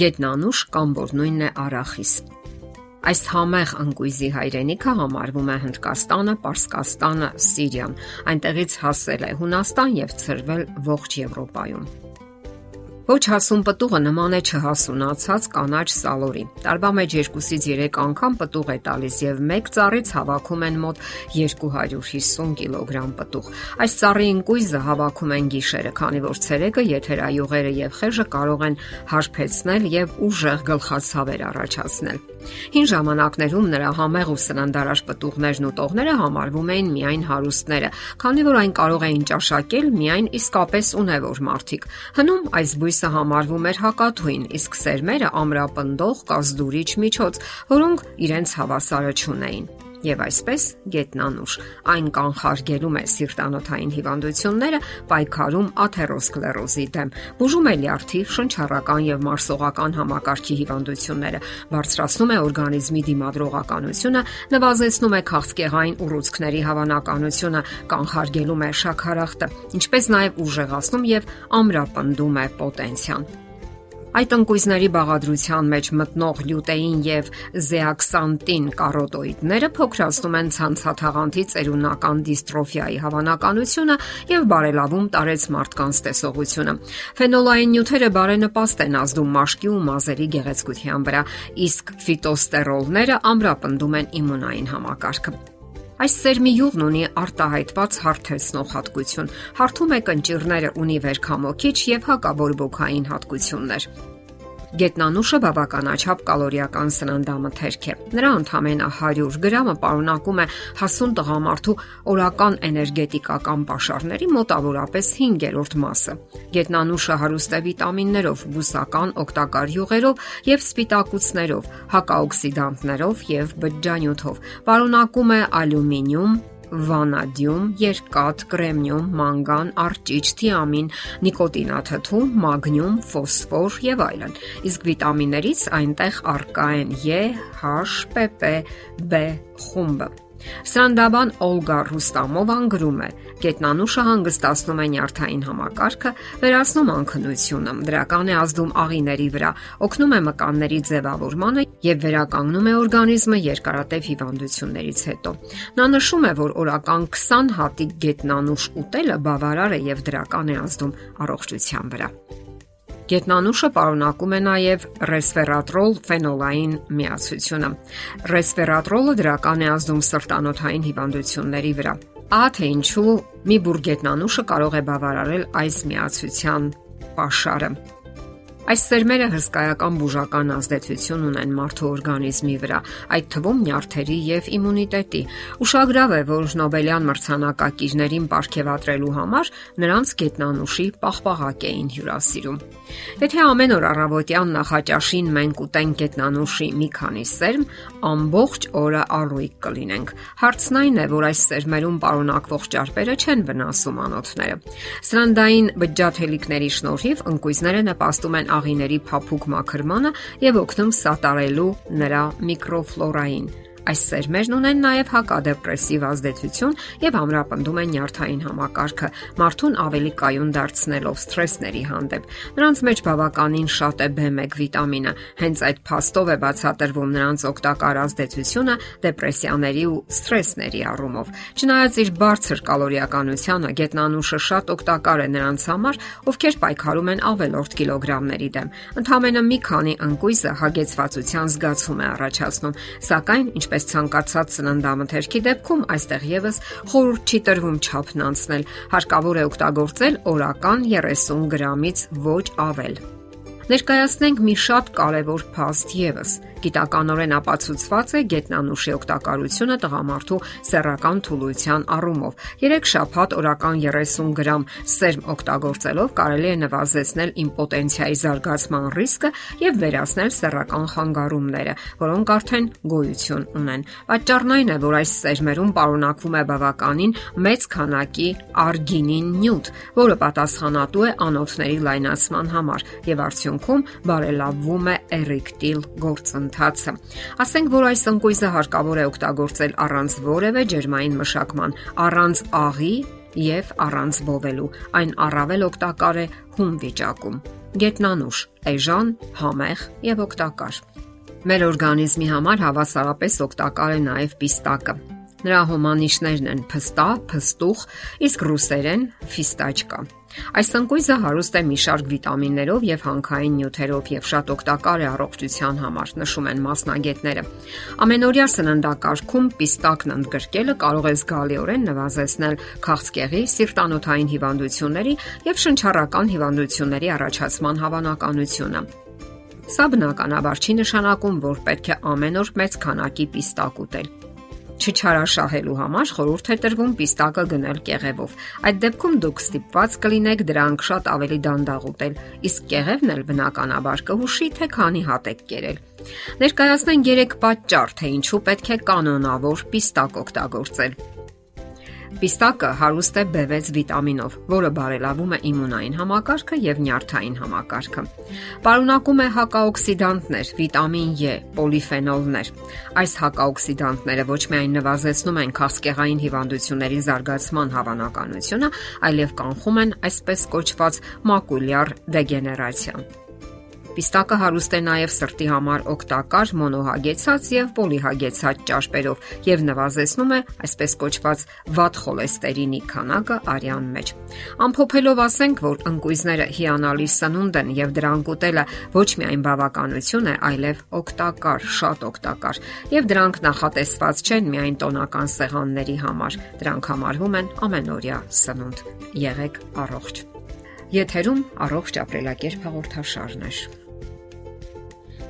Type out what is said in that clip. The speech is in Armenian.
գետնանուշ կամ որ նույնն է արախիս։ Այս համեղ ընկույզի հայրենիքը համարվում է Հնդկաստանը, Պարսկաստանը, Սիրիան։ Այնտեղից հասել է Հունաստան եւ ծրվել ողջ Եվրոպայում։ Ոչ հասուն պտուղը նման է չհասունացած կանաչ սալորի։ Տարվա մեջ 2-ից 3 անգամ պտուղ է տալիս եւ մեկ ծառից հավաքում են մոտ 250 կիլոգրամ պտուղ։ Այս ծառի ընկույզը հավաքում են գիշերը, քանի որ ցերեկը եթերայուղերը եւ խեժը կարող են հարբեցնել եւ ուժեղ գլխացավեր առաջացնել։ Հին ժամանակներում նրա համեղ ու սննդարար պտուղներն ու տողները համարվում էին միայն հարուստները, քանի որ այն կարող էին ճաշակել միայն իսկապես ունևոր մարդիկ։ Հնում այս բույս Մայիսը համարվում էր հակաթույն, իսկ սերմերը ամրապնդող կազդուրիչ միջոց, որոնք իրենց հավասարը չունեին եւ այսպես գետնանուշ այն կանխարգելում է սիրտանոթային հիվանդությունները, պայքարում աթերոսկլերոզի դեմ, բուժում է լյարդի, շնչառական եւ մարսողական համակարգի հիվանդությունները, բարձրացնում է օրգանիզմի դիմադրողականությունը, նվազեցնում է քաղցկեղային ուռուցքների հավանականությունը, կանխարգելում է շաքարախտը, ինչպես նաեւ ուժեղացնում եւ ամրապնդում է պոտենցիան։ Այդ ընկույզների բաղադրության մեջ մտնող լյուտեին եւ զեաքսանտին կարոտոիդները փոքրացնում են ցանցաթաղանթի ծերունական դիստրոֆիայի հավանականությունը եւ բարելավում տարեց մարդկանց տեսողությունը։ Ֆենոլային նյութերը բարենպաստ են ազդում մաշկի ու մազերի գեղեցկության վրա, իսկ ֆիտոստերոլները ամրապնդում են իմունային համակարգը։ Այս սերմի յուղն ունի արտահայտված հարթեցնող հատկություն։ Հարթում է կնճիրները, ունի վերքամոքիչ եւ հակաբորբոքային հատկություններ։ Գետնանուշը բավականաչափ կալորիական սննդամթերք է։ Նրա ընդամենը 100 գրամը պարունակում է հասուն տղամարդու օրական էներգետիկական պաշարների մոտավորապես 5-րդ մասը։ Գետնանուշը հարուստ է վիտամիններով, բուսական օգտակար յուղերով եւ սպիտակուցներով, հակաօքսիդանտներով եւ բջջանյութով։ Պարունակում է ալյումինիում, վանադիում, երկաթ, կրեմնիում, մանգան, արճիչ, թիամին, նիկոտինաթթու, մագնիում, ֆոսֆոր եւ այլն։ Իսկ վիտամիններից այնտեղ առկա են E, H, PP, B խումբը։ Սրանդաբան Օլգա Ռուստամովան գրում է. Գետնանուշը հանգստացնում է նյարդային համակարգը, վերացնում անքնությունը, դրական է ազդում աղիների վրա, օգնում է մկանների ձևավորմանը եւ վերականգնում է օրգանիզմը երկարատև հիվանդություններից հետո։ Նա նշում է, որ օրական 20 հատիկ գետնանուշ ուտելը բավարար է եւ դրական է ազդում առողջության վրա։ Գետնանուշը պարունակում է նաև ռեսվերատրոլ ֆենոլային միացությունը։ Ռեսվերատրոլը դրական է ազդում սրտանոթային հիվանդությունների վրա։ Ահա թե ինչու մի բուր գետնանուշը կարող է բավարարել այս միացության pašարը։ Այս սերմերը հսկայական բուժական ազդեցություն ունեն մարդու օրգանիզմի վրա, այդ թվում նյարդերի եւ իմունիտետի։ Ուշագրավ է, որ Նոբելյան մրցանակակիրներին ապարգևատրելու համար նրանց գետնանուշի պաղպաղակ էին հյուրասիրում։ Եթե ամեն օր առավոտյան նախաճաշին մենք ուտենք գետնանուշի մի քանի սերմ, ամբողջ օրը առույգ կլինենք։ Հարցն այն է, որ այս սերմերում պարունակվող ճարպերը չեն վնասում անոթները։ Սրանդային բջջաթելիկների շնորհիվ ընկույզները նպաստում են աղիների փափուկ մաքրմանը եւ օգնում սատարելու նրա միկրոֆլորային Այս սերմերն ունեն նաև հակադեպրեսիվ ազդեցություն եւ ամրապնդում են նյարդային համակարգը, մարդուն ավելի կայուն դարձնելով սթրեսների հանդեպ։ Նրանց մեջ բավականին շատ է B1 վիտամինը, հենց այդ փաստով է բացատրվում նրանց օգտակար ազդեցությունը դեպրեսիաների ու սթրեսների առումով։ Չնայած իր բարձր կալորիականությանը, գետնանուշը շատ օգտակար է նրանց համար, ովքեր պայքարում են ավելորդ կիլոգրամների դեմ։ Ընդհանրապես մի քանի ընկույզը հագեցվածության զգացում է առաջացնում, սակայն ինչպես ինչպես ցանկացած սննդամթերքի դեպքում այստեղ եւս խորհուրդ չի տրվում չափն անցնել։ Հարկավոր է օգտագործել օրական 30 գրամից ոչ ավել։ Ներկայացնենք մի շատ կարևոր փաստ եւս գիտականորեն ապացուցված է գետնանուշի օգտակարությունը տղամարդու սեռական թուլության առումով։ 3 շաբաթ օրական 30 գրամ սերմ օգտագործելով կարելի է նվազեցնել իմպոտենցիայի զարգացման ռիսկը եւ վերացնել սեռական խանգարումները, որոնք արդեն գոյություն ունեն։ Պատճառն այն է, որ այս սերմերում պարունակվում է բավականին մեծ քանակի արգինին նյութ, որը պատասխանատու է անոթների լայնացման համար եւ արդյունքում բարելավվում է էրեկտիլ գործընթացը ընթացը։ Ասենք որ այս ընկույզը հարկավոր է օգտագործել առանց որևէ ջերմային մշակման, առանց աղի եւ առանց բովելու։ Այն առավել օգտակար է հում վիճակում։ գետնանուշ, էժան, համեղ եւ օգտակար։ Մեր օրգանիզմի համար հավասարապես օգտակար է նաև պիստակը։ Նրա հոմանիշներն են փստա, փստուխ, իսկ ռուսերեն ֆիստաչկա։ Այս ընկույզը հարուստ է մի շարք վիտամիններով եւ հանքային նյութերով եւ շատ օգտակար է առողջության համար, նշում են մասնագետները։ Ամենօրյա սննդակարգում պիստակն ընդգրկելը կարող է զգալիորեն նվազեցնել քաղցկեղի, սիրտանոթային հիվանդությունների եւ շնչառական հիվանդությունների առաջացման հավանականությունը։ Սա բնականաբար չի նշանակում, որ պետք է ամեն օր մեծ քանակի պիստակ ուտել չչարաշահելու համար խորհուրդ է տրվում պիստակը գնել կեղևով։ Այդ դեպքում դուք ստիպված կլինեք դրանք շատ ավելի դանդաղ ուտել, իսկ կեղևն էլ բնականաբար կհուշի, թե քանի հատ եք կերել։ Ներկայացնենք 3 պատճառ, թե ինչու պետք է կանոնավոր պիստակ օգտագործել։ Պիստակը հարուստ է B6 վիտամինով, որը բարելավում է իմունային համակարգը եւ նյարդային համակարգը։ Պարունակում է հակաօքսիդանտներ, վիտամին E, պոլիֆենոլներ։ Այս հակաօքսիդանտները ոչ միայն նվազեցնում են քաղցկեղային հիվանդությունների զարգացման հավանականությունը, այլև կանխում են այսպես կոչված մակուլյար դեգեներացիան։ Պիստակը հարուստ է նաև սրտի համար օգտակար մոնոհագեցած եւ պոլիհագեցած ճարպերով եւ նվազեցնում է այսպես կոչված վատ խոլեստերինի քանակը արյան մեջ։ Ամփոփելով ասենք, որ ընկույզները հիանալի սնունդ են եւ դրանք ուտելը ոչ միայն բավականություն է, այլև օգտակար, շատ օգտակար։ Եվ դրանք նախատեսված չեն միայն տոնական սեղանների համար, դրանք համարվում են ամենօրյա սնունդ։ Եղեք առողջ։ Եթերում առողջ ապրելակերպ հաղորդաշարն է։